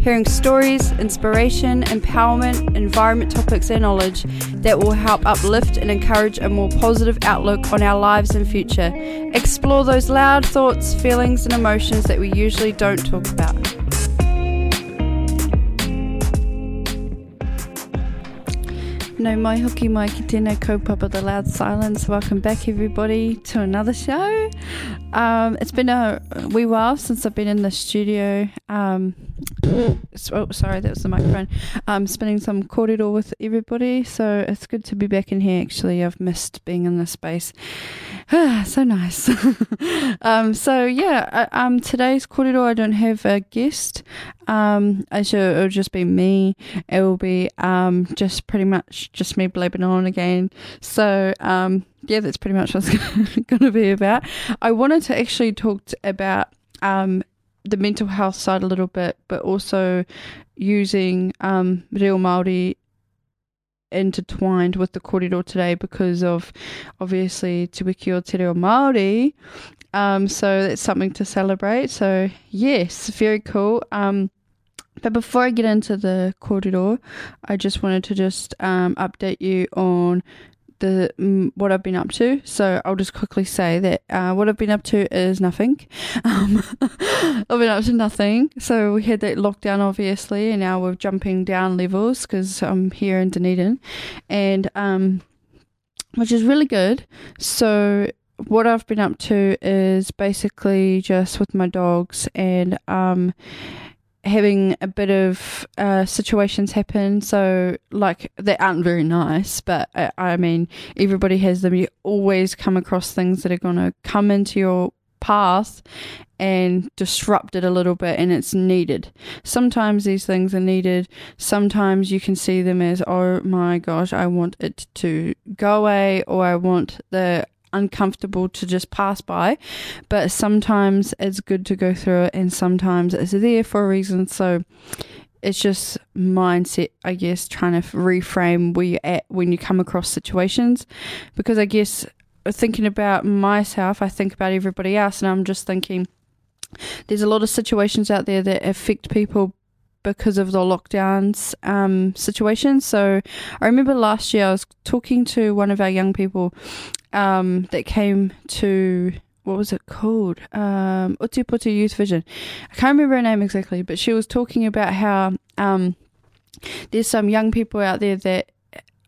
hearing stories, inspiration, empowerment, environment topics and knowledge that will help uplift and encourage a more positive outlook on our lives and future. Explore those loud thoughts, feelings and emotions that we usually don't talk about. Nau mai hoki mai ki tēnei kaupapa The Loud Silence. Welcome back everybody to another show. Um, it's been a wee while since I've been in the studio. Um, oh, sorry, that was the microphone. I'm um, spinning some kōrero with everybody, so it's good to be back in here. Actually, I've missed being in this space. so nice. um, so yeah, um, today's kōrero I don't have a guest. Um, should, it'll just be me. It will be um just pretty much just me blabbing on again. So um yeah, that's pretty much what it's going to be about. I wanted to actually talk about um, the mental health side a little bit, but also using um, Reo Māori intertwined with the kōrero today because of obviously Te Wiki o Te Reo Māori. Um, so that's something to celebrate. So yes, very cool. Um, but before I get into the kōrero, I just wanted to just um, update you on the mm, what I've been up to. So I'll just quickly say that uh, what I've been up to is nothing. Um, I've been up to nothing. So we had that lockdown, obviously, and now we're jumping down levels because I'm here in Dunedin, and um, which is really good. So what I've been up to is basically just with my dogs and um having a bit of uh, situations happen. So, like, they aren't very nice, but I, uh, I mean, everybody has them. You always come across things that are going to come into your path and disrupt it a little bit, and it's needed. Sometimes these things are needed. Sometimes you can see them as, oh my gosh, I want it to go away, or I want the uncomfortable to just pass by, but sometimes it's good to go through it, and sometimes it's there for a reason. So it's just mindset, I guess, trying to reframe where you're at when you come across situations. Because I guess uh, thinking about myself, I think about everybody else, and I'm just thinking there's a lot of situations out there that affect people because of the lockdowns um, situation. So I remember last year I was talking to one of our young people um, that came to what was it called? Um, Utiputi Youth Vision. I can't remember her name exactly, but she was talking about how um, there's some young people out there that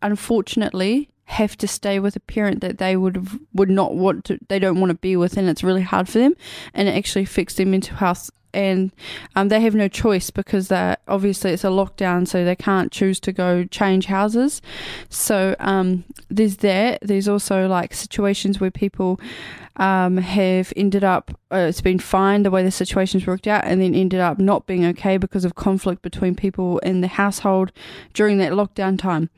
unfortunately have to stay with a parent that they would would not want to they don't want to be with and it's really hard for them and it actually affects their mental health and um, they have no choice because they obviously it's a lockdown, so they can't choose to go change houses. So um, there's that. There's also like situations where people um, have ended up uh, it's been fine the way the situation's worked out, and then ended up not being okay because of conflict between people in the household during that lockdown time.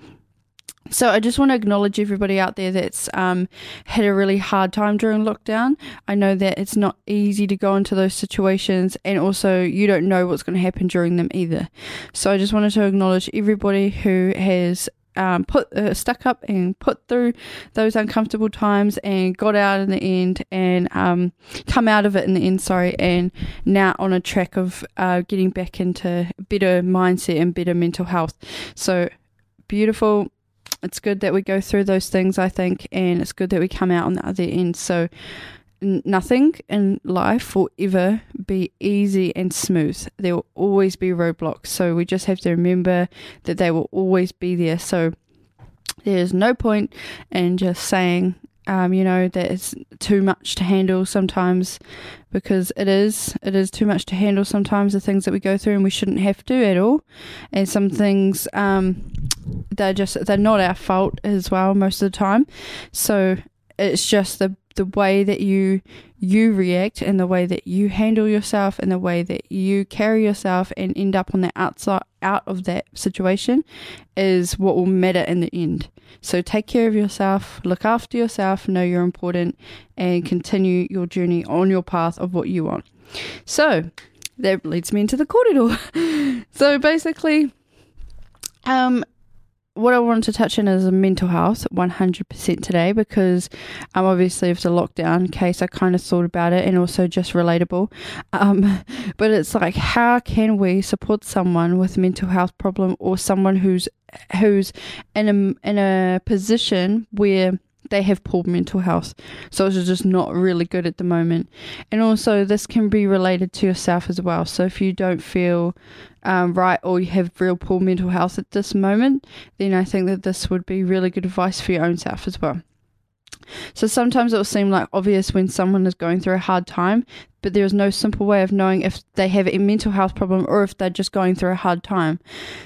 So I just want to acknowledge everybody out there that's um, had a really hard time during lockdown. I know that it's not easy to go into those situations, and also you don't know what's going to happen during them either. So I just wanted to acknowledge everybody who has um, put uh, stuck up and put through those uncomfortable times and got out in the end and um, come out of it in the end. Sorry, and now on a track of uh, getting back into better mindset and better mental health. So beautiful it's good that we go through those things, I think, and it's good that we come out on the other end. So, nothing in life will ever be easy and smooth. There will always be roadblocks. So, we just have to remember that they will always be there. So, there's no point in just saying, um, you know, that it's too much to handle sometimes because it is. It is too much to handle sometimes the things that we go through and we shouldn't have to at all. And some things, um, they're just, they're not our fault as well most of the time. So it's just the, the way that you you react and the way that you handle yourself and the way that you carry yourself and end up on the outside out of that situation is what will matter in the end. So take care of yourself, look after yourself, know you're important, and continue your journey on your path of what you want. So that leads me into the kōrero. so basically, um, what I wanted to touch on is a mental health 100% today because um, obviously of the lockdown case, I kind of thought about it and also just relatable. Um, but it's like, how can we support someone with a mental health problem or someone who's who's in a in a position where they have poor mental health. So it's just not really good at the moment. And also, this can be related to yourself as well. So if you don't feel um, right or you have real poor mental health at this moment, then I think that this would be really good advice for your own self as well. So sometimes it will seem like obvious when someone is going through a hard time, but there is no simple way of knowing if they have a mental health problem or if they're just going through a hard time.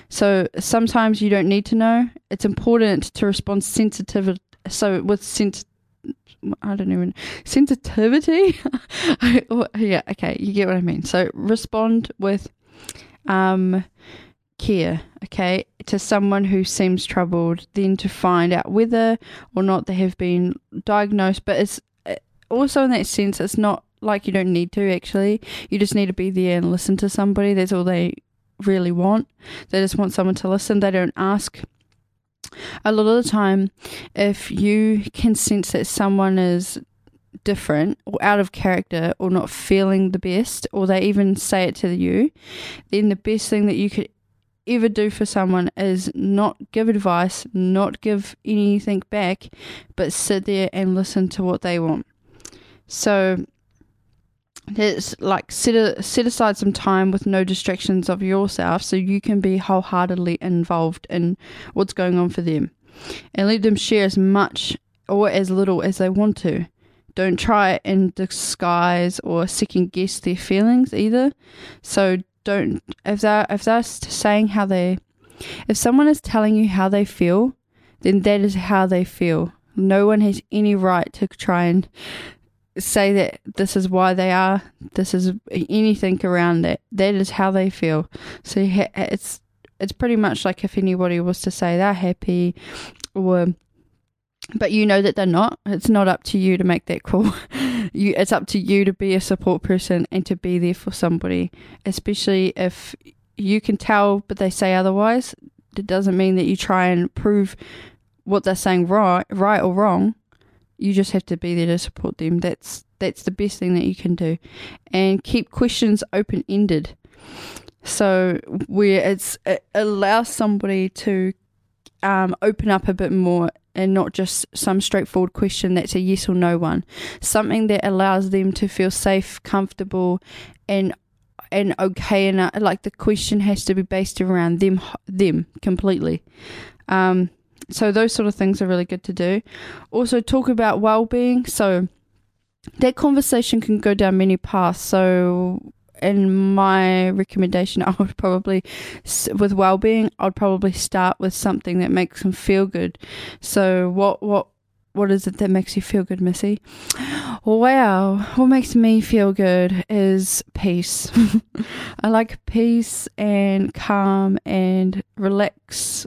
So sometimes you don't need to know. It's important to respond sensitive so with sent I don't even sensitivity. yeah, okay, you get what I mean. So respond with um care, okay, to someone who seems troubled, then to find out whether or not they have been diagnosed. But it's uh, also in that sense, it's not like you don't need to actually. You just need to be there and listen to somebody. That's all they really want. They just want someone to listen. They don't ask a lot of the time, if you can sense that someone is different or out of character or not feeling the best, or they even say it to you, then the best thing that you could ever do for someone is not give advice, not give anything back, but sit there and listen to what they want. So it's like set, a, set aside some time with no distractions of yourself so you can be wholeheartedly involved in what's going on for them. And let them share as much or as little as they want to. Don't try and disguise or second guess their feelings either. So don't if they're if they're saying how they if someone is telling you how they feel then that is how they feel. No one has any right to try and say that this is why they are, this is anything around that. That is how they feel. So it's it's pretty much like if anybody was to say they're happy, or but you know that they're not. It's not up to you to make that call. you, it's up to you to be a support person and to be there for somebody, especially if you can tell, but they say otherwise. It doesn't mean that you try and prove what they're saying right, right or wrong you just have to be there to support them. That's that's the best thing that you can do, and keep questions open ended. So where it's it allows somebody to um, open up a bit more and not just some straightforward question that's a yes or no one. Something that allows them to feel safe, comfortable, and and okay. And like the question has to be based around them them completely. Um, so those sort of things are really good to do. Also talk about well-being. So that conversation can go down many paths. So in my recommendation, I would probably, with well-being, I'd probably start with something that makes them feel good. So what what what is it that makes you feel good, Missy? Wow, what makes me feel good is peace. I like peace and calm and relax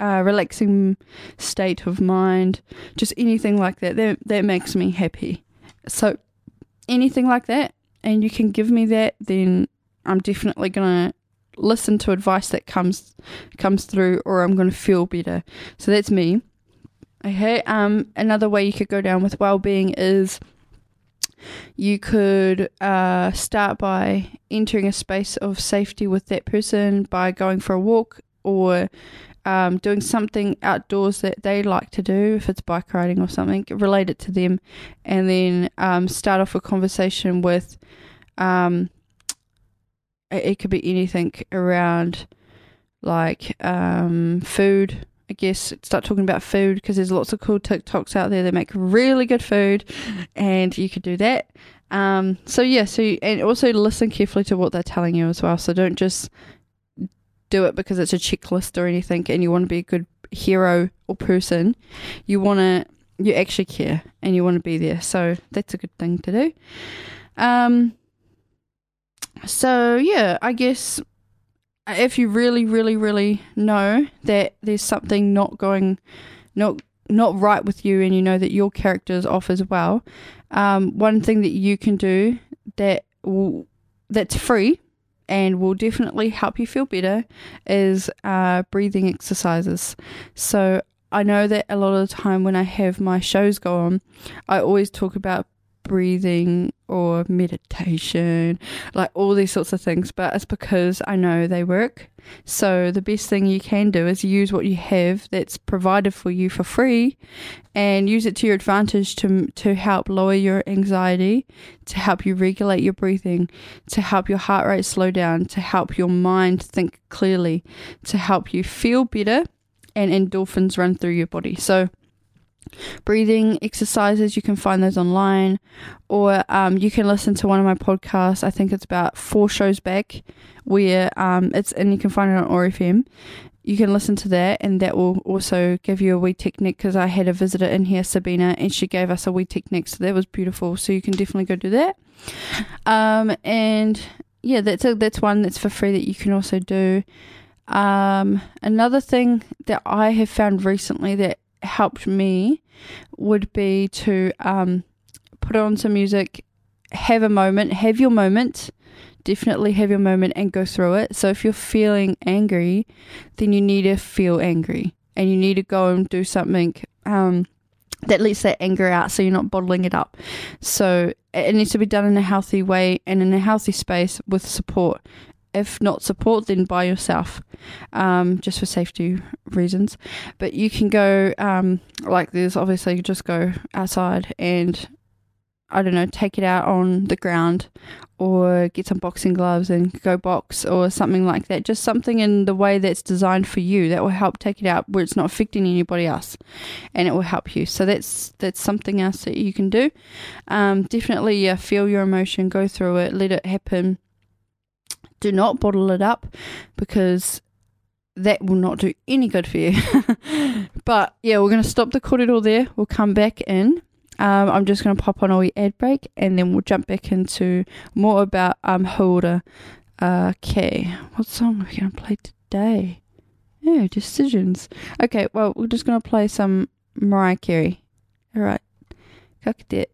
uh, relaxing state of mind, just anything like that. That that makes me happy. So anything like that, and you can give me that, then I'm definitely gonna listen to advice that comes comes through, or I'm gonna feel better. So that's me. Okay. Um. Another way you could go down with well being is you could uh, start by entering a space of safety with that person by going for a walk or um, doing something outdoors that they like to do, if it's bike riding or something, relate it to them, and then um, start off a conversation with. Um, it, could be anything around like um, food. I guess start talking about food because there's lots of cool TikToks out there that make really good food, and you could do that. Um, so yeah, so and also listen carefully to what they're telling you as well. So don't just do it because it's a checklist or anything and you want to be a good hero or person. You want to you actually care and you want to be there. So that's a good thing to do. Um, so yeah, I guess if you really, really, really know that there's something not going, not not right with you, and you know that your character is off as well, um, one thing that you can do that will, that's free and will definitely help you feel better is uh, breathing exercises. So I know that a lot of the time when I have my shows go on, I always talk about breathing or meditation, like all these sorts of things, but it's because I know they work. So the best thing you can do is use what you have that's provided for you for free and use it to your advantage to to help lower your anxiety, to help you regulate your breathing, to help your heart rate slow down, to help your mind think clearly, to help you feel better and endorphins run through your body. So breathing exercises. You can find those online, or um, you can listen to one of my podcasts. I think it's about four shows back, where um, it's and you can find it on OAR FM. You can listen to that, and that will also give you a wee technique. Because I had a visitor in here, Sabina, and she gave us a wee technique, so that was beautiful. So you can definitely go do that. Um, and yeah, that's a, that's one that's for free that you can also do. Um, another thing that I have found recently that helped me would be to um, put on some music, have a moment, have your moment, definitely have your moment and go through it. So if you're feeling angry, then you need to feel angry and you need to go and do something um, that lets that anger out so you're not bottling it up. So it needs to be done in a healthy way and in a healthy space with support if not support, then by yourself, um, just for safety reasons. But you can go, um, like this. obviously you just go outside and I don't know, take it out on the ground or get some boxing gloves and go box or something like that. Just something in the way that's designed for you that will help take it out where it's not affecting anybody else, and it will help you. So that's that's something else that you can do. Um, definitely, feel your emotion, go through it, let it happen do not bottle it up because that will not do any good for you. but yeah, we're going to stop the kōrero there. We'll come back in. Um, I'm just going to pop on a ad break and then we'll jump back into more about um, hauora. Okay, what song are we going to play today? Yeah, decisions. Okay, well, we're just going to play some Mariah Carey. All right, kakite.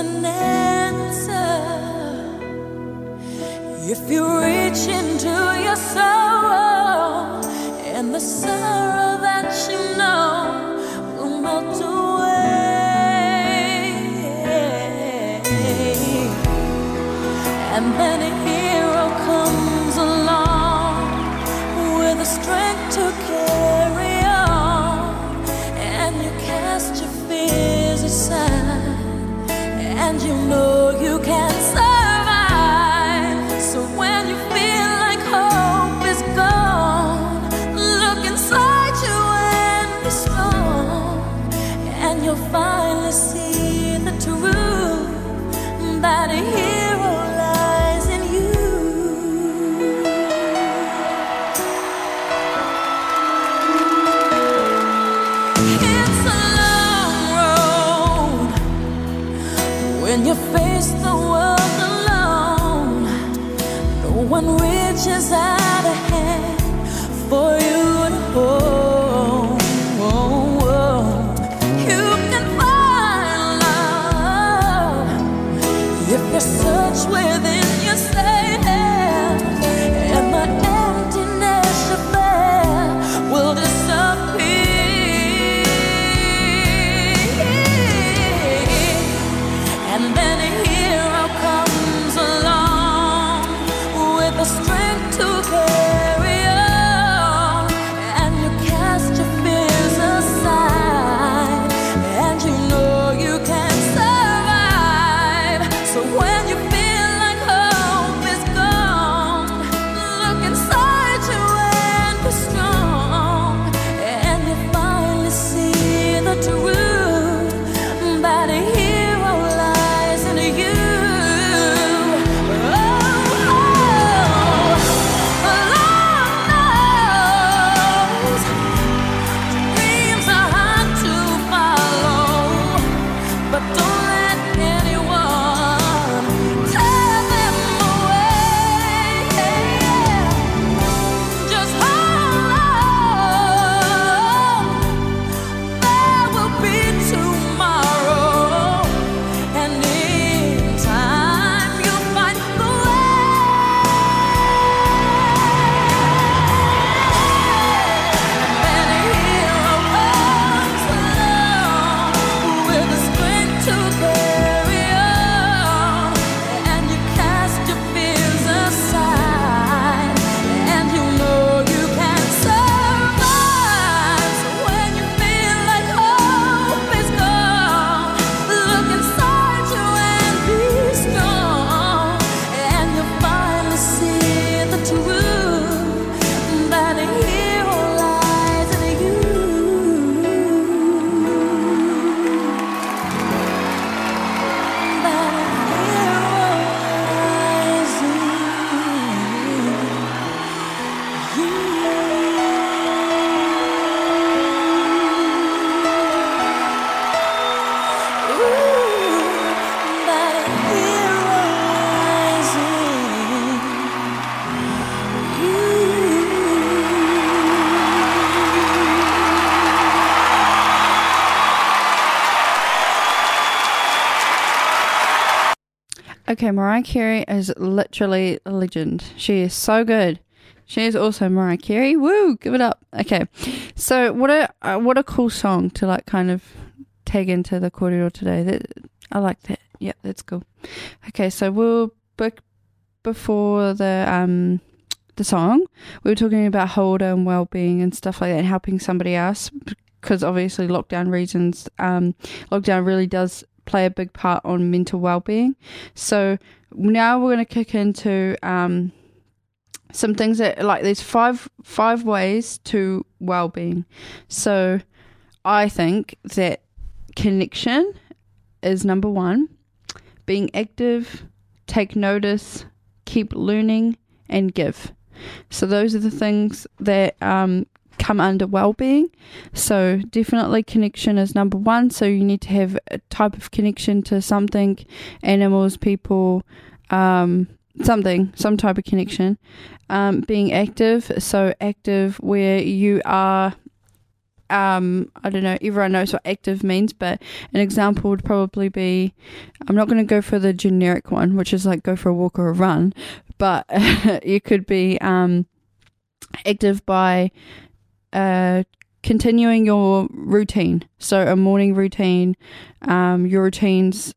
an answer. If you reach into your soul, and the sorrow that you know will melt away, and then it Okay, Mariah Carey is literally a legend. She is so good. She is also Mariah Carey. Woo! Give it up. Okay, so what a uh, what a cool song to like kind of tag into the kōrero today. That I like that. Yeah, that's cool. Okay, so we'll before the um the song. We were talking about hauora and well being and stuff like that, and helping somebody else because obviously lockdown reasons. Um, lockdown really does play a big part on mental well-being. So now we're going to kick into um, some things that like there's five five ways to well-being. So I think that connection is number one. Being active, take notice, keep learning, and give. So those are the things that um, come under well-being. So definitely connection is number one. So you need to have a type of connection to something, animals, people, um, something, some type of connection. Um, being active, so active where you are. Um, I don't know, everyone knows what active means, but an example would probably be I'm not going to go for the generic one, which is like go for a walk or a run, but you could be um, active by uh, continuing your routine. So a morning routine, um, your routines,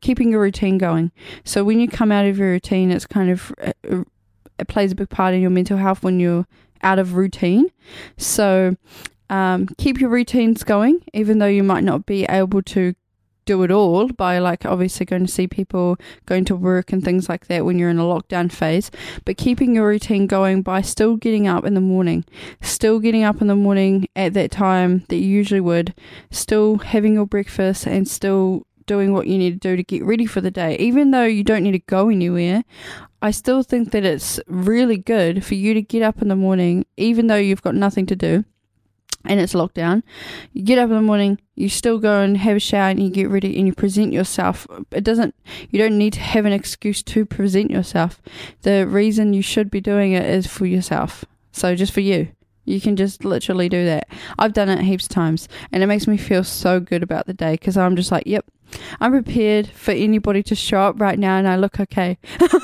keeping your routine going. So when you come out of your routine, it's kind of uh, it plays a big part in your mental health when you're out of routine. So um, keep your routines going, even though you might not be able to do it all by like obviously going to see people, going to work and things like that when you're in a lockdown phase, but keeping your routine going by still getting up in the morning, still getting up in the morning at that time that you usually would, still having your breakfast and still doing what you need to do to get ready for the day. Even though you don't need to go anywhere, I still think that it's really good for you to get up in the morning, even though you've got nothing to do and it's lockdown, you get up in the morning, you still go and have a shower and you get ready and you present yourself. It doesn't, you don't need to have an excuse to present yourself. The reason you should be doing it is for yourself. So just for you. You can just literally do that. I've done it heaps of times and it makes me feel so good about the day because I'm just like, yep, I'm prepared for anybody to show up right now and I look okay.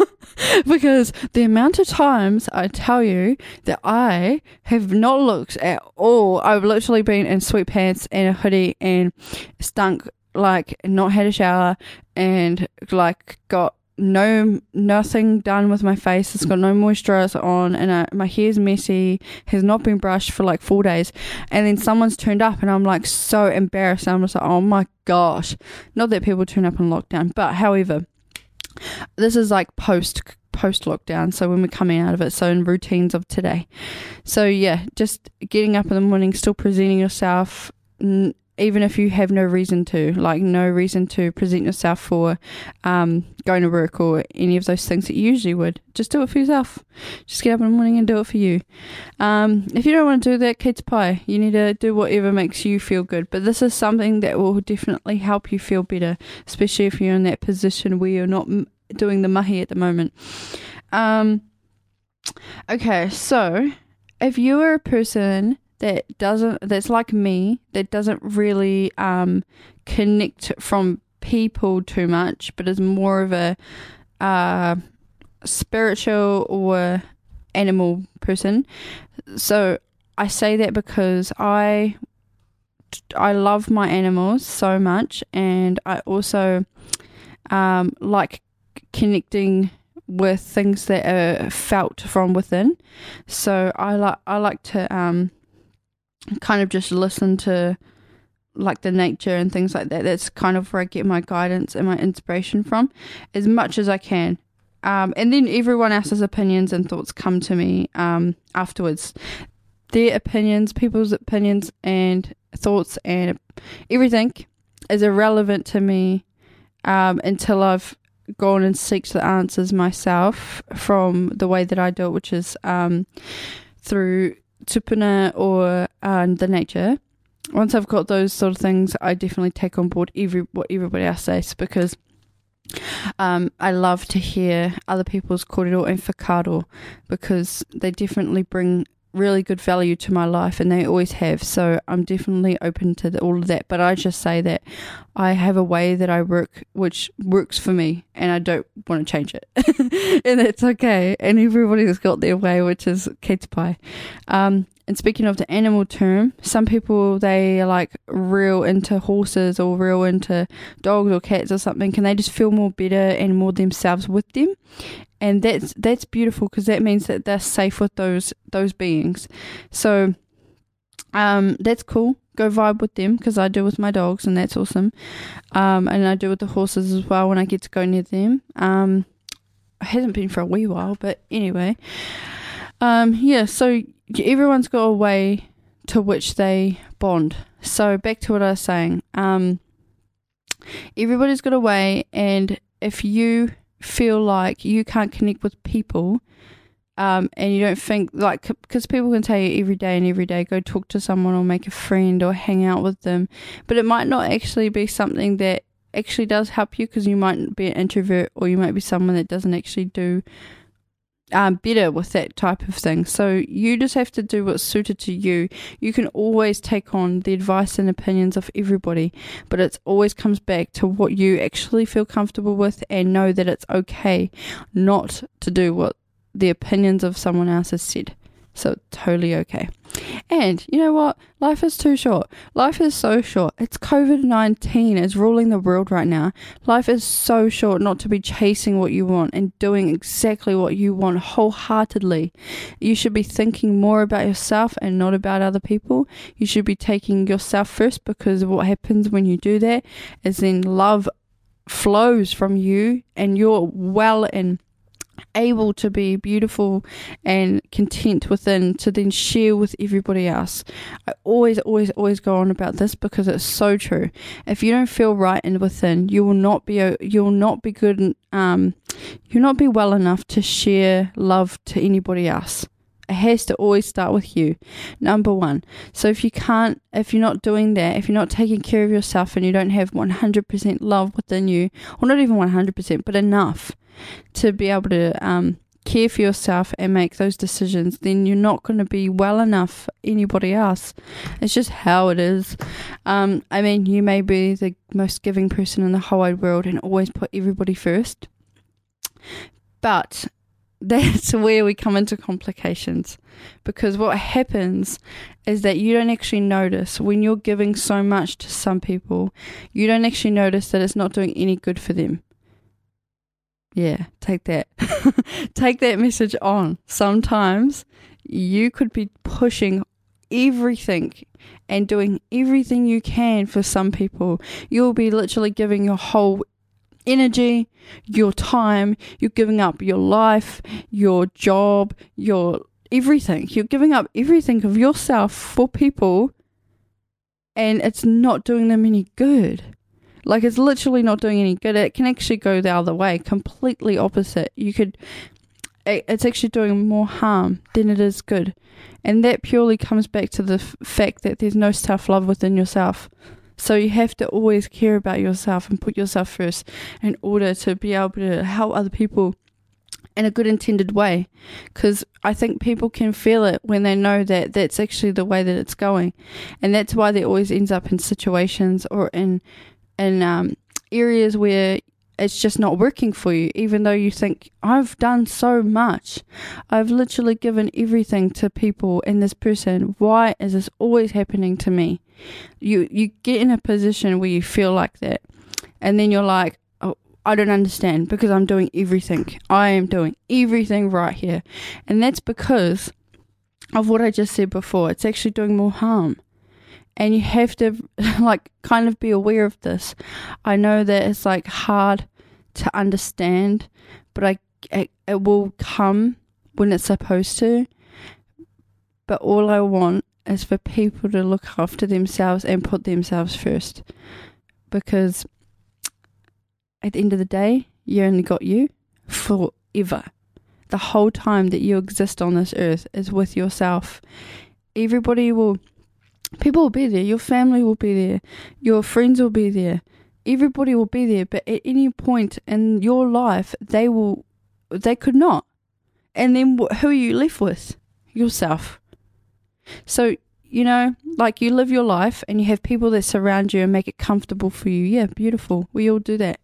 because the amount of times I tell you that I have not looked at all, I've literally been in sweatpants and a hoodie and stunk like not had a shower and like got no nothing done with my face. It's got no moisturizer on, and I, my hair's messy. Has not been brushed for like four days, and then someone's turned up, and I'm like so embarrassed. I'm just like, oh my gosh. Not that people turn up in lockdown, but however, this is like post post lockdown. So when we're coming out of it, so in routines of today. So yeah, just getting up in the morning, still presenting yourself. Even if you have no reason to, like no reason to present yourself for um, going to work or any of those things that you usually would, just do it for yourself. Just get up in the morning and do it for you. Um, if you don't want to do that, kei te pai. You need to do whatever makes you feel good. But this is something that will definitely help you feel better, especially if you're in that position where you're not doing the mahi at the moment. Um, okay, so if you are a person that doesn't, that's like me, that doesn't really um, connect from people too much, but is more of a uh, spiritual or animal person. So I say that because I I love my animals so much, and I also um, like connecting with things that are felt from within. So I like I like to um, kind of just listen to like the nature and things like that. That's kind of where I get my guidance and my inspiration from, as much as I can. Um, and then everyone else's opinions and thoughts come to me um, afterwards. Their opinions, people's opinions and thoughts and everything is irrelevant to me um, until I've gone and seeked the answers myself from the way that I do it, which is um, through tupuna or uh, the nature. Once I've got those sort of things, I definitely take on board every what everybody else says because um, I love to hear other people's kōrero and whakaaro because they definitely bring really good value to my life and they always have. So I'm definitely open to the, all of that. But I just say that I have a way that I work which works for me and I don't want to change it. and that's okay. And everybody's got their way, which is kei te pai. Um, and speaking of the animal term, some people they are like real into horses or real into dogs or cats or something. Can they just feel more better and more themselves with them? And that's that's beautiful because that means that they're safe with those those beings. So, um, that's cool. Go vibe with them because I do with my dogs, and that's awesome. Um, and I do with the horses as well when I get to go near them. Um, it hasn't been for a wee while, but anyway. Um, yeah, so everyone's got a way to which they bond. So back to what I was saying. Um, everybody's got a way, and if you feel like you can't connect with people, um, and you don't think like because people can tell you every day and every day go talk to someone or make a friend or hang out with them, but it might not actually be something that actually does help you because you might be an introvert or you might be someone that doesn't actually do um, better with that type of thing. So you just have to do what's suited to you. You can always take on the advice and opinions of everybody, but it always comes back to what you actually feel comfortable with and know that it's okay not to do what the opinions of someone else has said. So totally okay. And you know what? Life is too short. Life is so short. It's COVID 19 is ruling the world right now. Life is so short not to be chasing what you want and doing exactly what you want wholeheartedly. You should be thinking more about yourself and not about other people. You should be taking yourself first because what happens when you do that is then love flows from you and you're well and able to be beautiful and content within to then share with everybody else. I always, always, always go on about this because it's so true. If you don't feel right in within, you will not be you will not be good. Um, you'll not be well enough to share love to anybody else. It has to always start with you, number one. So if you can't, if you're not doing that, if you're not taking care of yourself and you don't have 100% love within you, or not even 100%, but enough, to be able to um, care for yourself and make those decisions, then you're not going to be well enough for anybody else. It's just how it is. Um, I mean, you may be the most giving person in the whole wide world and always put everybody first, but that's where we come into complications because what happens is that you don't actually notice when you're giving so much to some people, you don't actually notice that it's not doing any good for them. Yeah, take that. take that message on. Sometimes you could be pushing everything and doing everything you can for some people. You'll be literally giving your whole energy, your time, you're giving up your life, your job, your everything. You're giving up everything of yourself for people and it's not doing them any good. Like it's literally not doing any good. It can actually go the other way, completely opposite. You could, it's actually doing more harm than it is good. And that purely comes back to the f- fact that there's no self love within yourself. So you have to always care about yourself and put yourself first in order to be able to help other people in a good intended way because I think people can feel it when they know that that's actually the way that it's going and that's why they always ends up in situations or in in um, areas where it's just not working for you, even though you think, I've done so much. I've literally given everything to people and this person. Why is this always happening to me? You, you get in a position where you feel like that. And then you're like, oh, I don't understand because I'm doing everything. I am doing everything right here. And that's because of what I just said before. It's actually doing more harm and you have to like kind of be aware of this. I know that it's like hard to understand, but I it, it will come when it's supposed to. But all I want is for people to look after themselves and put themselves first. Because at the end of the day, you only got you forever. The whole time that you exist on this earth is with yourself. Everybody will people will be there, your family will be there, your friends will be there, everybody will be there, but at any point in your life, they will, they could not. And then who are you left with? Yourself. So, you know, like you live your life and you have people that surround you and make it comfortable for you. Yeah, beautiful. We all do that.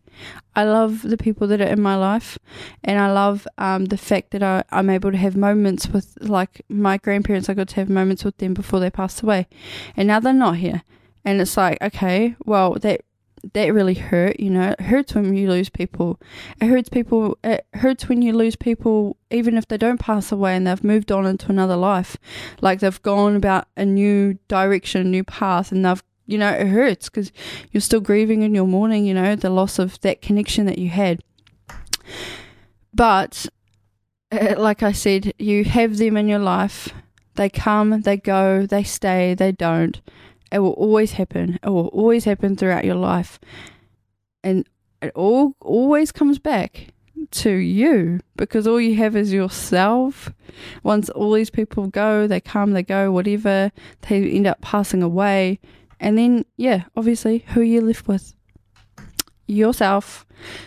I love the people that are in my life, and I love um, the fact that I, I'm able to have moments with, like my grandparents. I got to have moments with them before they passed away, and now they're not here. And it's like, okay, well, that that really hurt. You know, it hurts when you lose people. It hurts people. It hurts when you lose people, even if they don't pass away and they've moved on into another life, like they've gone about a new direction, a new path, and they've you know, it hurts because you're still grieving and you're mourning, you know, the loss of that connection that you had. But, uh, like I said, you have them in your life. They come, they go, they stay, they don't. It will always happen. It will always happen throughout your life. And it all always comes back to you because all you have is yourself. Once all these people go, they come, they go, whatever, they end up passing away and then, yeah, obviously, who you live with? Yourself.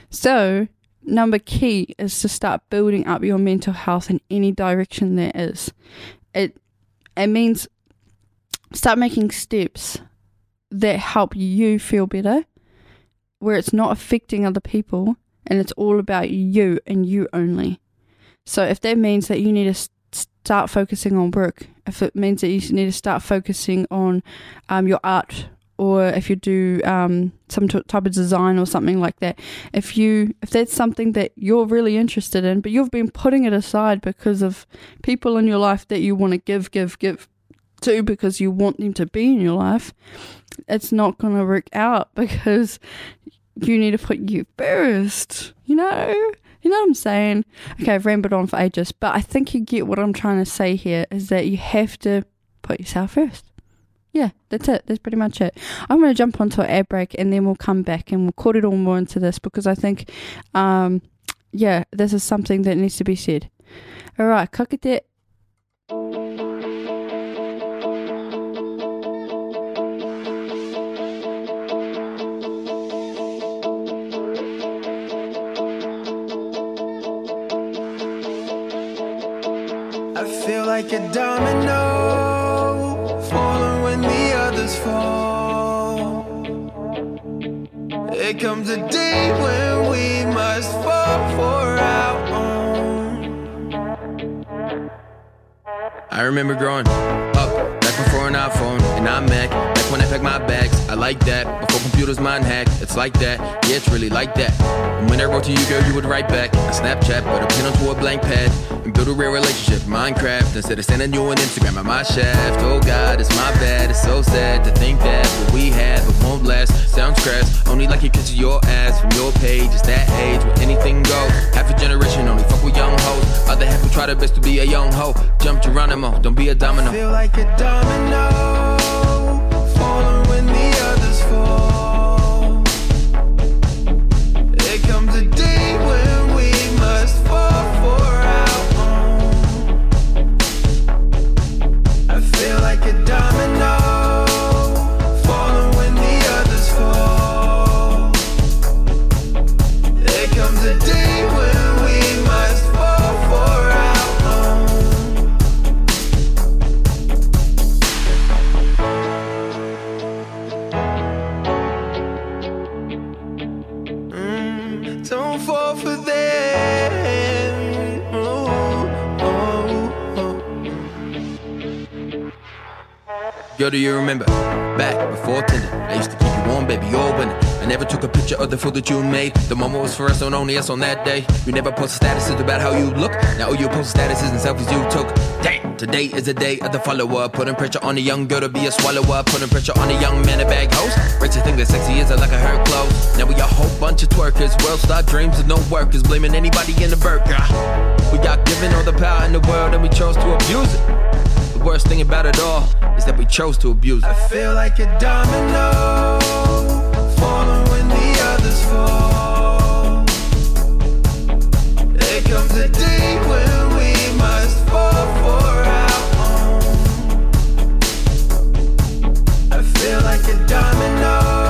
So, number key is to start building up your mental health in any direction there is. It it means start making steps that help you feel better, where it's not affecting other people and it's all about you and you only. So if that means that you need to start focusing on work, if it means that you need to start focusing on um, your art, or if you do um, some t- type of design or something like that, if you if that's something that you're really interested in, but you've been putting it aside because of people in your life that you want to give, give, give to because you want them to be in your life, it's not going to work out because you need to put you first. You know, you know what I'm saying? Okay, I've rambled on for ages, but I think you get what I'm trying to say here is that you have to put yourself first. Yeah, that's it. That's pretty much it. I'm going to jump onto an ad break and then we'll come back and we'll cut it all more into this because I think, um, yeah, this is something that needs to be said. All right, kakite. Remember growing up back before an iPhone and iMac. Back when I packed my bags, I like that. Before computers mind hack, it's like that. Yeah, it's really like that. And when I wrote to you, girl, you would write back. A Snapchat, put a pen onto a blank pad and build a real relationship. Minecraft instead of sending you an Instagram at my shaft. Oh God, it's my bad. It's so sad to think that what we had but won't last. Sounds crass. Only like you picture your ass from your page. It's that age where anything goes. Half a generation only fuck with young hoes. Other half will try their best to be a young hoe. Jump Geronimo, don't be a domino. I feel like a domino. Girl, do you remember? Back before Tinder, I used to keep you warm, baby, you're winning. I never took a picture of the food that you made. The moment was for us and only us on that day. You never posted statuses about how you look. Now all you post statuses and selfies you took. Damn, today is the day of the follower. Putting pressure on a young girl to be a swallower. Putting pressure on a young man to bag host. Rachel think that sexy is like a her clothes. Now we a whole bunch of twerkers. World star dreams of no workers. Blaming anybody in the burger. We got given all the power in the world and we chose to abuse it worst thing about it all is that we chose to abuse it. I feel like a domino, falling when the others fall. There comes a day when we must fall for our own. I feel like a domino.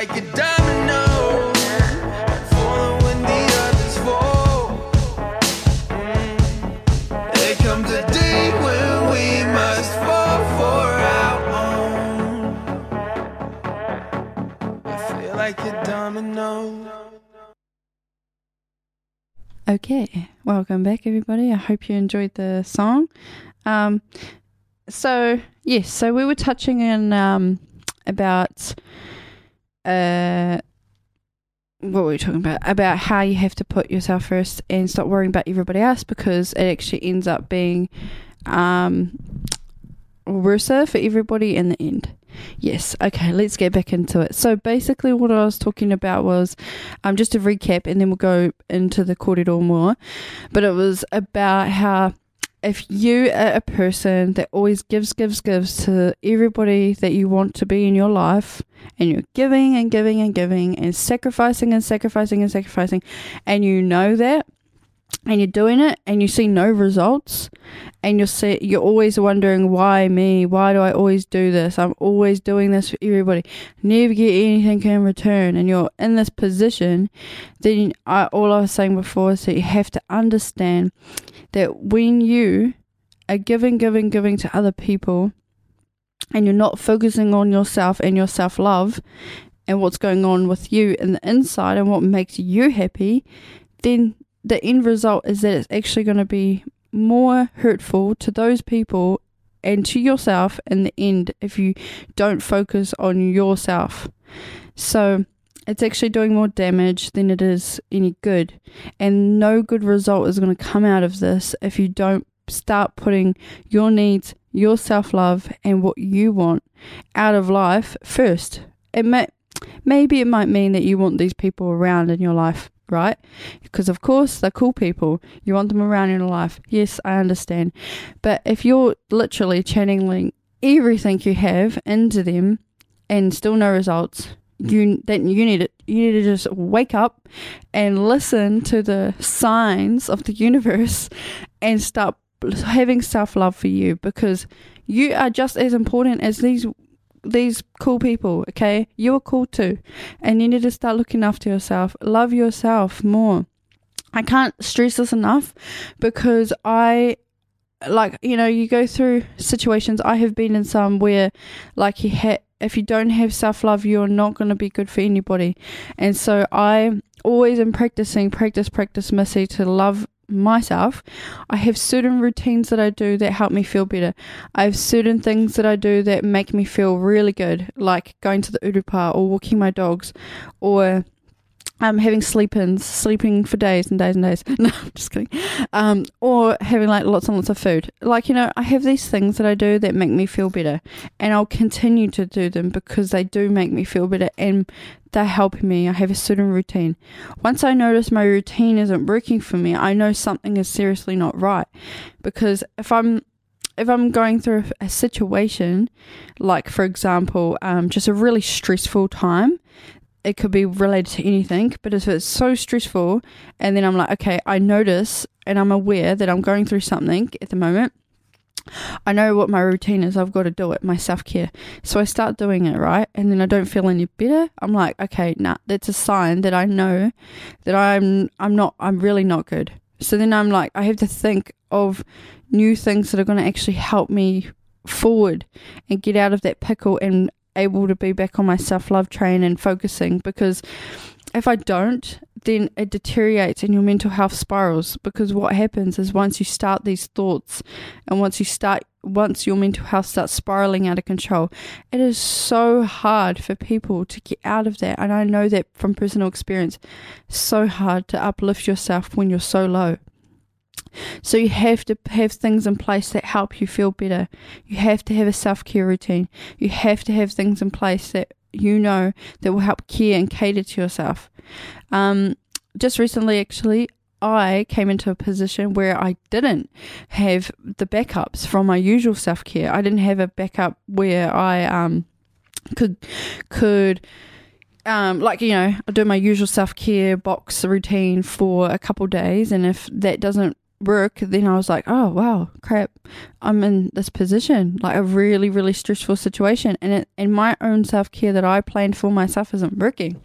Like a domino. The others fall. There comes a day when we must fall for our own. I feel like a domino. Okay, welcome back, everybody. I hope you enjoyed the song. Um, so yes, so we were touching on um, about uh, what were we talking about? About how you have to put yourself first and stop worrying about everybody else because it actually ends up being um, for everybody in the end. Yes, okay, let's get back into it. So basically, what I was talking about was um, just a recap, and then we'll go into the kōrero more. But it was about how if you are a person that always gives, gives, gives to everybody that you want to be in your life, and you're giving and giving and giving and sacrificing and sacrificing and sacrificing, and you know that, and you're doing it, and you see no results, and you're see, you're always wondering why me? Why do I always do this? I'm always doing this for everybody, never get anything in return, and you're in this position. Then I, all I was saying before is that you have to understand that when you are giving, giving, giving to other people, and you're not focusing on yourself and your self love and what's going on with you in the inside and what makes you happy, then the end result is that it's actually going to be more hurtful to those people and to yourself in the end if you don't focus on yourself. So it's actually doing more damage than it is any good. And no good result is going to come out of this if you don't start putting your needs, your self love, and what you want out of life first. It may, maybe it might mean that you want these people around in your life, right? Because of course they're cool people. You want them around in your life. Yes, I understand. But if you're literally channeling everything you have into them and still no results, you then you need to you need to just wake up and listen to the signs of the universe and start having self love for you because you are just as important as these these cool people, okay? You are cool too. And you need to start looking after yourself. Love yourself more. I can't stress this enough because I like you know you go through situations i have been in some where like you ha- if you don't have self-love you're not going to be good for anybody and so i always am practicing practice practice missy to love myself i have certain routines that i do that help me feel better. I have certain things that i do that make me feel really good like going to the urupa or walking my dogs or um, having sleep-ins, sleeping for days and days and days. No, I'm just kidding. Um, or having like lots and lots of food. Like you know, I have these things that I do that make me feel better, and I'll continue to do them because they do make me feel better and they're helping me. I have a certain routine. Once I notice my routine isn't working for me, I know something is seriously not right. Because if I'm if I'm going through a situation, like for example, um, just a really stressful time, it could be related to anything, but if it's so stressful, and then I'm like, okay, I notice and I'm aware that I'm going through something at the moment. I know what my routine is. I've got to do it, my self care. So I start doing it, right? And then I don't feel any better. I'm like, okay, nah, that's a sign that I know that I'm I'm not I'm really not good. So then I'm like, I have to think of new things that are going to actually help me forward and get out of that pickle and able to be back on my self love train and focusing because if I don't, then it deteriorates and your mental health spirals because what happens is once you start these thoughts and once you start once your mental health starts spiraling out of control, it is so hard for people to get out of that. And I know that from personal experience, so hard to uplift yourself when you're so low. So you have to have things in place that help you feel better. You have to have a self care routine. You have to have things in place that you know that will help care and cater to yourself. Um, just recently, actually, I came into a position where I didn't have the backups from my usual self care. I didn't have a backup where I um, could could um, like you know, I do my usual self care box routine for a couple days, and if that doesn't work, then I was like, oh wow, crap, I'm in this position, like a really, really stressful situation, and it, and my own self care that I planned for myself isn't working.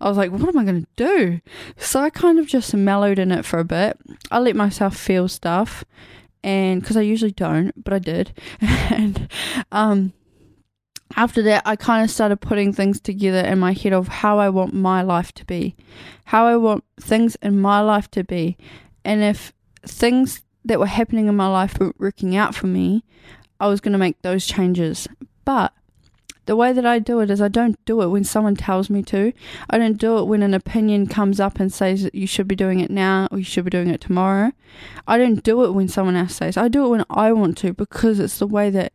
I was like, what am I going to do? So I kind of just mellowed in it for a bit. I let myself feel stuff, and because I usually don't, but I did, and um. After that, I kind of started putting things together in my head of how I want my life to be, how I want things in my life to be. And if things that were happening in my life weren't working out for me, I was going to make those changes. But the way that I do it is I don't do it when someone tells me to. I don't do it when an opinion comes up and says that you should be doing it now or you should be doing it tomorrow. I don't do it when someone else says. I do it when I want to because it's the way that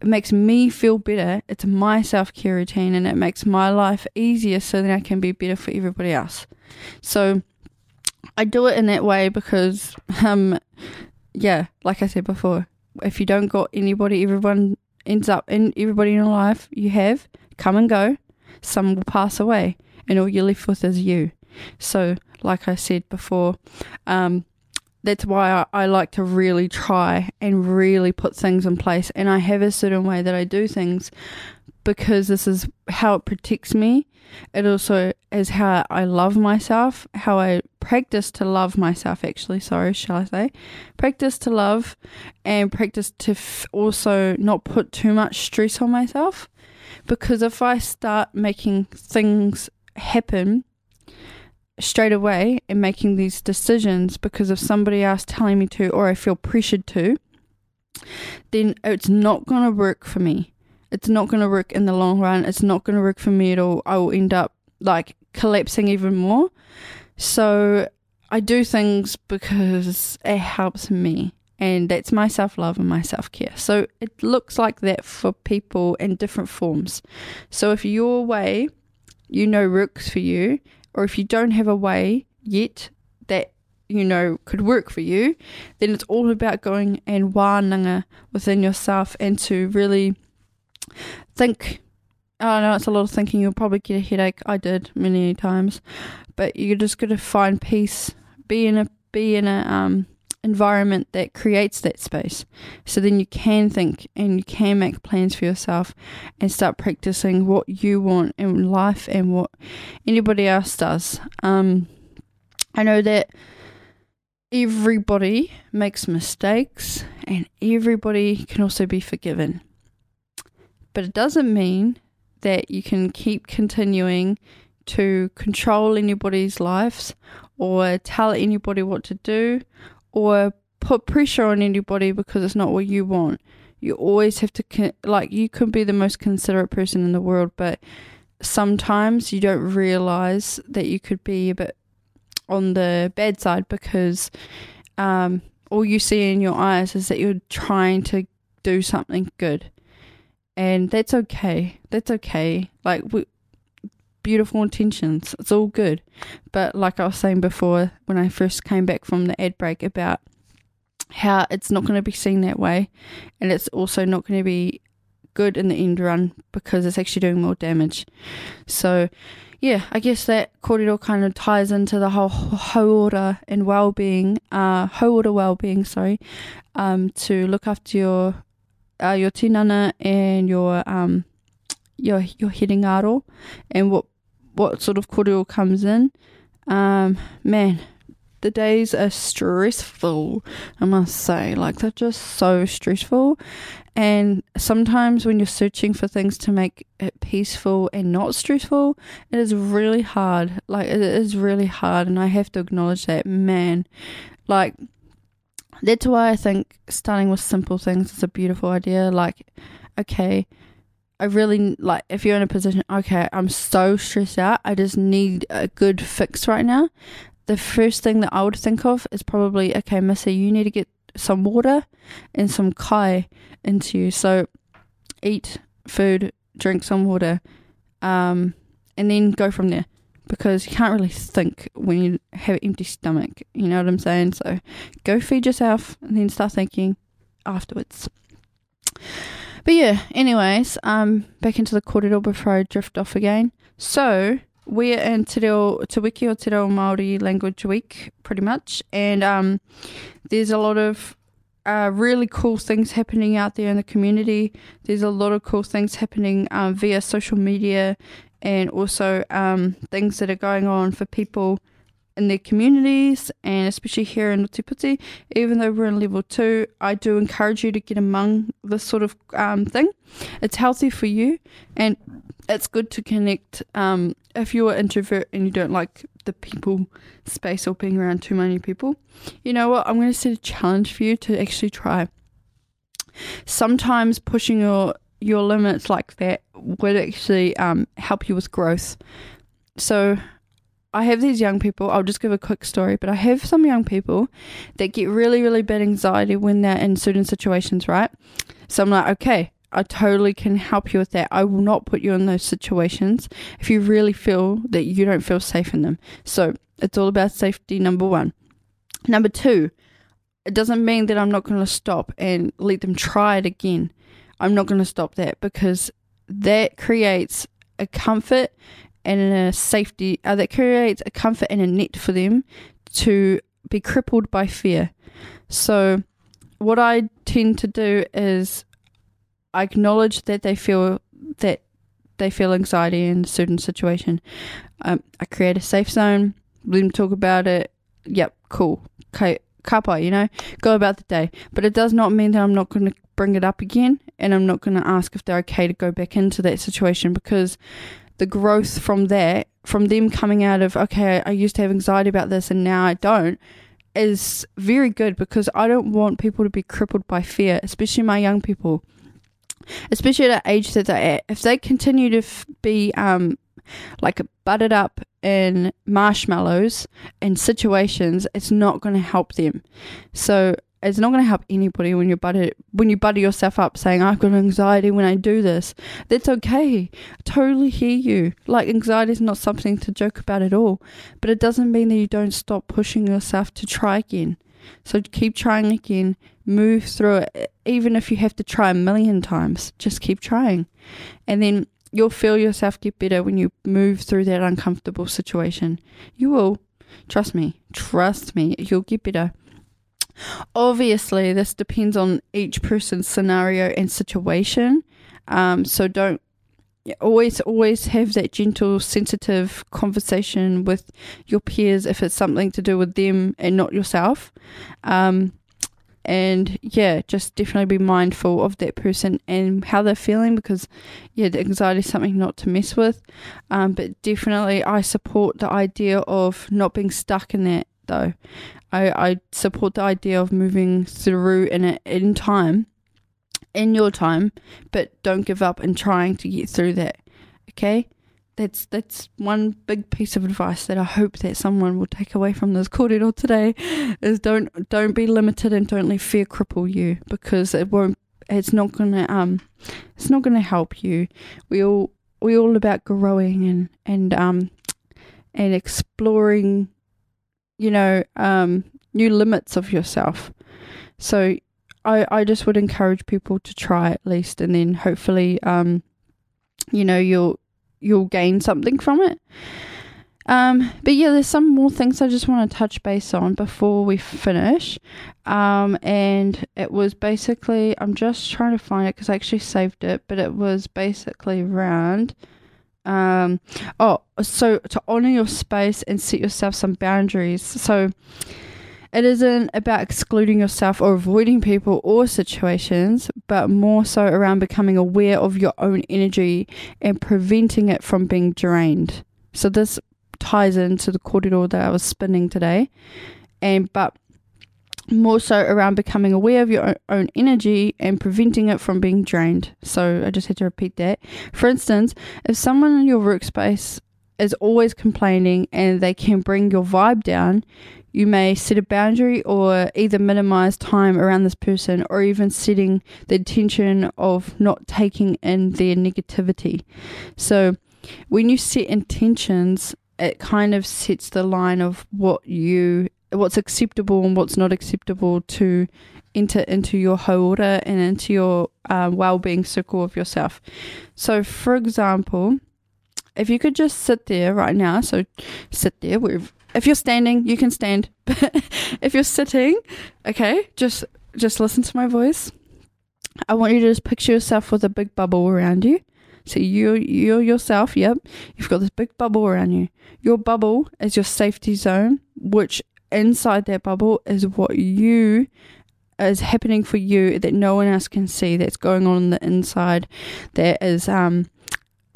it makes me feel better. It's my self care routine and it makes my life easier so that I can be better for everybody else. So I do it in that way because, um, yeah, like I said before, if you don't got anybody, everyone ends up in everybody in your life you have come and go. Some will pass away, and all you're left with is you. So, like I said before, um, that's why I, I like to really try and really put things in place. And I have a certain way that I do things because this is how it protects me. It also is how I love myself, how I practice to love myself, actually. Sorry, shall I say? Practice to love and practice to f- also not put too much stress on myself. Because if I start making things happen straight away and making these decisions because of somebody else telling me to or I feel pressured to, then it's not going to work for me. It's not going to work in the long run. It's not going to work for me at all. I will end up like collapsing even more. So I do things because it helps me. And that's my self love and my self care. So it looks like that for people in different forms. So if your way you know works for you or if you don't have a way yet that you know could work for you, then it's all about going and wānanga within yourself and to really think. I know it's a lot of thinking. You'll probably get a headache. I did many times, but you're just got to find peace. Be in a be in a um environment that creates that space. So then you can think and you can make plans for yourself and start practicing what you want in life and what anybody else does. Um, I know that everybody makes mistakes and everybody can also be forgiven. But it doesn't mean that you can keep continuing to control anybody's lives or tell anybody what to do or put pressure on anybody because it's not what you want. You always have to, like, you can be the most considerate person in the world, but sometimes you don't realize that you could be a bit on the bad side because um, all you see in your eyes is that you're trying to do something good. And that's okay. That's okay. Like, we, beautiful intentions. It's all good. But like I was saying before, when I first came back from the ad break about how it's not going to be seen that way, and it's also not going to be good in the end run because it's actually doing more damage. So, yeah, I guess that kōrero kind of ties into the whole hauora and well-being, uh, hauora well-being, sorry, um, to look after your uh, your tinana and your um your your aro and what what sort of kōrero comes in. Um, man, the days are stressful, I must say. Like, they're just so stressful. And sometimes when you're searching for things to make it peaceful and not stressful, it is really hard. Like, it is really hard. And I have to acknowledge that, man. Like, that's why I think starting with simple things is a beautiful idea. Like, okay, I really like if you're in a position, okay, I'm so stressed out, I just need a good fix right now. The first thing that I would think of is probably, okay, Missy, you need to get some water and some kai into you. So eat food, drink some water, um, and then go from there because you can't really think when you have an empty stomach. You know what I'm saying? So go feed yourself and then start thinking afterwards. But yeah, anyways, um, back into the kōrero before I drift off again. So, we're in Te Reo, Te Wiki o Te Reo Māori Language Week, pretty much, and um, there's a lot of uh, really cool things happening out there in the community. There's a lot of cool things happening um, via social media and also um, things that are going on for people in their communities and especially here in Oti even though we're in level two, I do encourage you to get among this sort of um, thing. It's healthy for you and it's good to connect. Um, if you're an introvert and you don't like the people space or being around too many people, you know what? I'm going to set a challenge for you to actually try. Sometimes pushing your your limits like that would actually um, help you with growth. So I have these young people, I'll just give a quick story, but I have some young people that get really, really bad anxiety when they're in certain situations, right? So I'm like, okay, I totally can help you with that. I will not put you in those situations if you really feel that you don't feel safe in them. So it's all about safety, number one. Number two, it doesn't mean that I'm not going to stop and let them try it again. I'm not going to stop that because that creates a comfort and a safety uh, that creates a comfort and a net for them to be crippled by fear. So, what I tend to do is I acknowledge that they feel that they feel anxiety in a certain situation. Um, I create a safe zone, let them talk about it. Yep, cool. Okay, you know, go about the day. But it does not mean that I'm not going to bring it up again and I'm not going to ask if they're okay to go back into that situation because the growth from that, from them coming out of, okay, I used to have anxiety about this and now I don't, is very good because I don't want people to be crippled by fear, especially my young people, especially at the age that they're at. If they continue to f- be um, like a buttered up in marshmallows in situations, it's not going to help them. So it's not going to help anybody when you butter when you butter yourself up saying I've got anxiety when I do this. That's okay. I totally hear you. Like anxiety is not something to joke about at all, but it doesn't mean that you don't stop pushing yourself to try again. So keep trying again. Move through it, even if you have to try a million times. Just keep trying, and then you'll feel yourself get better when you move through that uncomfortable situation. You will. Trust me. Trust me. You'll get better. Obviously, this depends on each person's scenario and situation. Um, so don't always always have that gentle sensitive conversation with your peers if it's something to do with them and not yourself. Um, and yeah just definitely be mindful of that person and how they're feeling because yeah anxiety is something not to mess with. Um, but definitely i support the idea of not being stuck in that though I, I support the idea of moving through in it in time, in your time, but don't give up in trying to get through that. Okay? That's that's one big piece of advice that I hope that someone will take away from this kōrero today is don't don't be limited and don't let fear cripple you because it won't it's not gonna um it's not gonna help you. We all we all about growing and and um and exploring you know, um, new limits of yourself. So I, I just would encourage people to try at least, and then hopefully, um, you know, you'll you'll gain something from it. Um, but yeah, there's some more things I just want to touch base on before we finish. Um, and it was basically, I'm just trying to find it because I actually saved it, but it was basically around um, oh, so to honor your space and set yourself some boundaries. So it isn't about excluding yourself or avoiding people or situations, but more so around becoming aware of your own energy and preventing it from being drained. So this ties into the kōrero that I was spinning today. And but more so around becoming aware of your own energy and preventing it from being drained. So I just had to repeat that. For instance, if someone in your workspace is always complaining and they can bring your vibe down, you may set a boundary or either minimize time around this person or even setting the intention of not taking in their negativity. So when you set intentions, it kind of sets the line of what you what's acceptable and what's not acceptable to enter into your hauora and into your uh, well-being circle of yourself. So, for example, if you could just sit there right now, so sit there. If you're standing, you can stand. If you're sitting, okay, just just listen to my voice. I want you to just picture yourself with a big bubble around you. So you you yourself, yep, you've got this big bubble around you. Your bubble is your safety zone, which inside that bubble is what you is happening for you that no one else can see that's going on in the inside that is um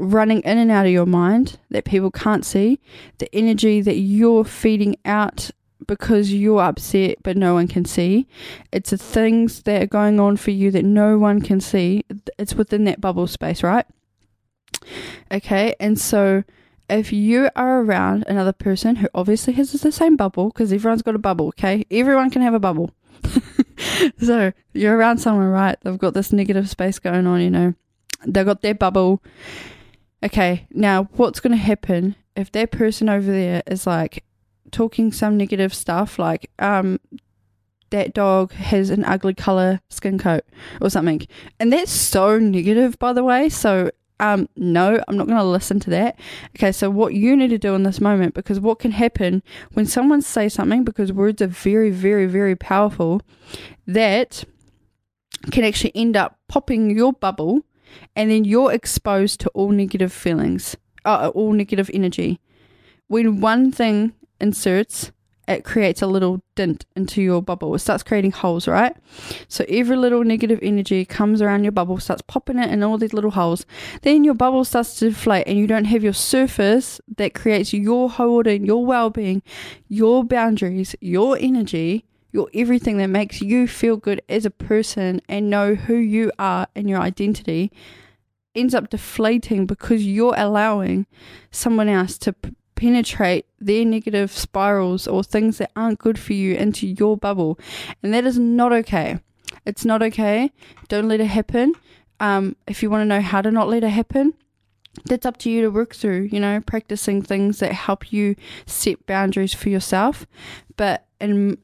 running in and out of your mind that people can't see. The energy that you're feeding out because you're upset but no one can see. It's the things that are going on for you that no one can see. It's within that bubble space right? Okay and so if you are around another person who obviously has the same bubble because everyone's got a bubble okay everyone can have a bubble so you're around someone, right? They've got this negative space going on, you know. They've got their bubble. Okay, now what's going to happen if that person over there is like talking some negative stuff, like um, that dog has an ugly color skin coat or something, and that's so negative, by the way. So um, no, I'm not going to listen to that. Okay, so what you need to do in this moment, because what can happen when someone says something, because words are very, very, very powerful, that can actually end up popping your bubble, and then you're exposed to all negative feelings, uh, all negative energy. When one thing inserts, it creates a little dent into your bubble. It starts creating holes, right? So every little negative energy comes around your bubble, starts popping it in all these little holes. Then your bubble starts to deflate, and you don't have your surface that creates your holding, your well being, your boundaries, your energy, your everything that makes you feel good as a person and know who you are and your identity ends up deflating because you're allowing someone else to p- penetrate their negative spirals or things that aren't good for you into your bubble. And that is not okay. It's not okay. Don't let it happen. Um, if you want to know how to not let it happen, that's up to you to work through, you know, practicing things that help you set boundaries for yourself. But in,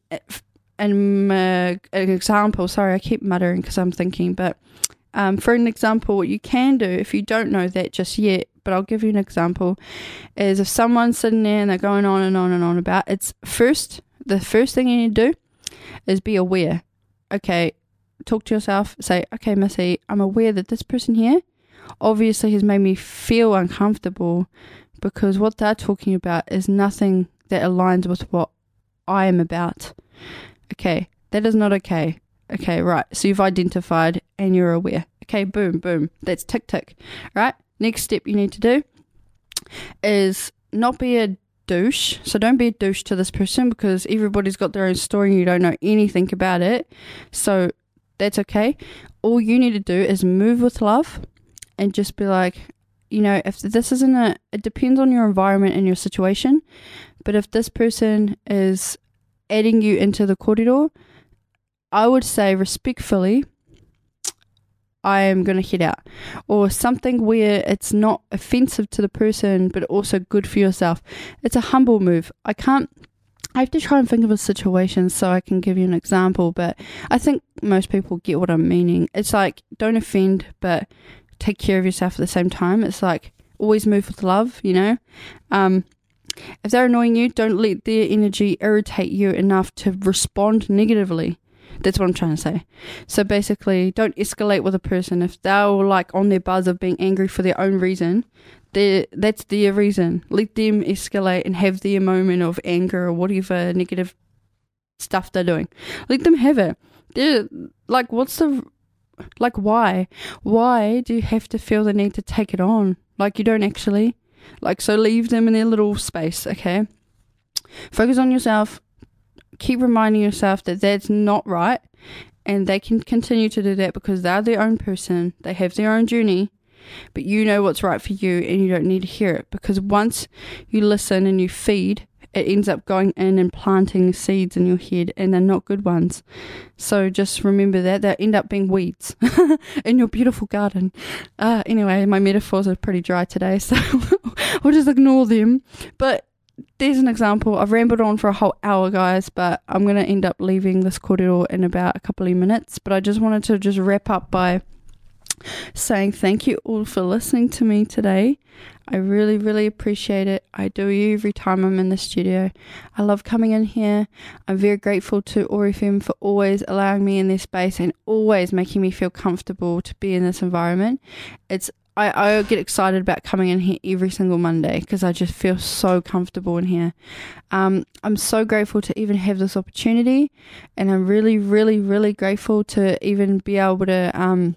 in uh, an example, sorry, I keep muttering because I'm thinking, but um, for an example, what you can do if you don't know that just yet but I'll give you an example. Is if someone's sitting there and they're going on and on and on about it's first the first thing you need to do is be aware. Okay, talk to yourself, say, okay, Missy, I'm aware that this person here obviously has made me feel uncomfortable because what they're talking about is nothing that aligns with what I am about. Okay, that is not okay. Okay, right. So you've identified and you're aware. Okay, boom, boom. That's tick tick. Right? Next step you need to do is not be a douche. So don't be a douche to this person because everybody's got their own story and you don't know anything about it. So that's okay. All you need to do is move with love and just be like, you know, if this isn't a, it depends on your environment and your situation. But if this person is adding you into the kōrero, I would say respectfully, I am going to head out. Or something where it's not offensive to the person, but also good for yourself. It's a humble move. I can't. I have to try and think of a situation so I can give you an example, but I think most people get what I'm meaning. It's like, don't offend, but take care of yourself at the same time. It's like, always move with love, you know? Um, if they're annoying you, don't let their energy irritate you enough to respond negatively. That's what I'm trying to say. So basically, don't escalate with a person if they're like on their buzz of being angry for their own reason. That's their reason. Let them escalate and have their moment of anger or whatever negative stuff they're doing. Let them have it. They're like, what's the like? Why? Why do you have to feel the need to take it on? Like you don't actually. Like so, leave them in their little space. Okay. Focus on yourself keep reminding yourself that that's not right and they can continue to do that because they're their own person, they have their own journey, but you know what's right for you and you don't need to hear it because once you listen and you feed, it ends up going in and planting seeds in your head and they're not good ones. So just remember that they end up being weeds in your beautiful garden. Uh, anyway, my metaphors are pretty dry today, so we'll just ignore them. But there's an example. I've rambled on for a whole hour, guys, but I'm going to end up leaving this kōrero in about a couple of minutes. But I just wanted to just wrap up by saying thank you all for listening to me today. I really, really appreciate it. I do you every time I'm in the studio. I love coming in here. I'm very grateful to OAR FM for always allowing me in this space and always making me feel comfortable to be in this environment. It's I, I get excited about coming in here every single Monday because I just feel so comfortable in here. Um, I'm so grateful to even have this opportunity, and I'm really, really, really grateful to even be able to um,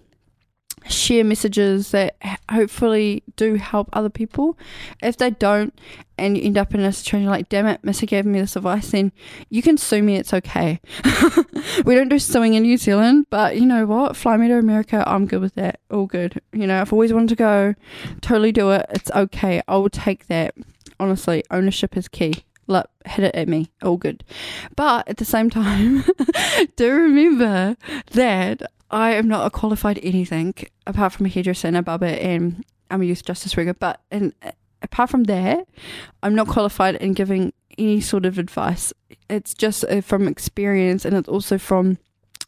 share messages that hopefully do help other people. If they don't, and you end up in a situation like, damn it, Missy gave me this advice, then you can sue me, it's okay. we don't do suing in New Zealand, but you know what? Fly me to America, I'm good with that. All good. You know, I've always wanted to go, totally do it. It's okay. I will take that. Honestly, ownership is key. Look, hit it at me. All good. But at the same time, do remember that I am not a qualified anything apart from a hairdresser and a barber and I'm a youth justice worker. But and apart from that, I'm not qualified in giving any sort of advice. It's just uh, from experience and it's also from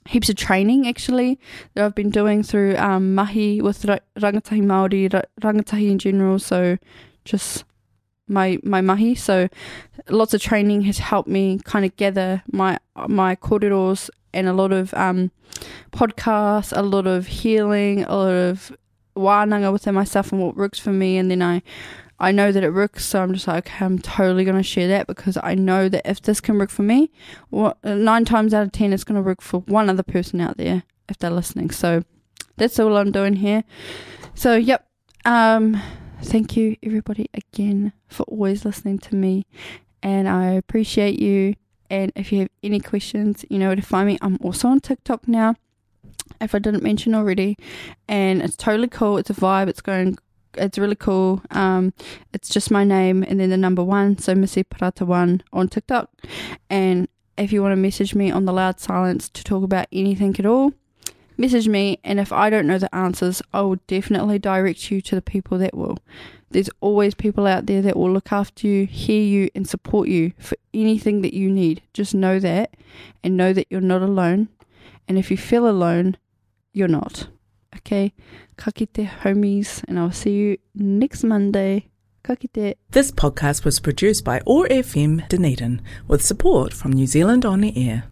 heaps of training actually that I've been doing through um, mahi with rangatahi Māori, rangatahi in general. So just my my mahi. So lots of training has helped me kind of gather my my kōreros and a lot of um, podcasts, a lot of healing, a lot of wānanga within myself and what works for me. And then I, I know that it works, so I'm just like, okay, I'm totally going to share that because I know that if this can work for me, what, nine times out of ten, it's going to work for one other person out there if they're listening. So that's all I'm doing here. So, yep. Um, thank you, everybody, again for always listening to me. And I appreciate you. And if you have any questions, you know where to find me. I'm also on TikTok now, if I didn't mention already. And it's totally cool. It's a vibe. It's going it's really cool. Um, it's just my name and then the number one, so Missy Parata one on TikTok. And if you want to message me on the loud silence to talk about anything at all, message me. And if I don't know the answers, I will definitely direct you to the people that will. There's always people out there that will look after you, hear you, and support you for anything that you need. Just know that and know that you're not alone. And if you feel alone, you're not. Okay? Kakite homies, and I'll see you next Monday. Kakite. This podcast was produced by OAR FM Dunedin with support from New Zealand On the Air.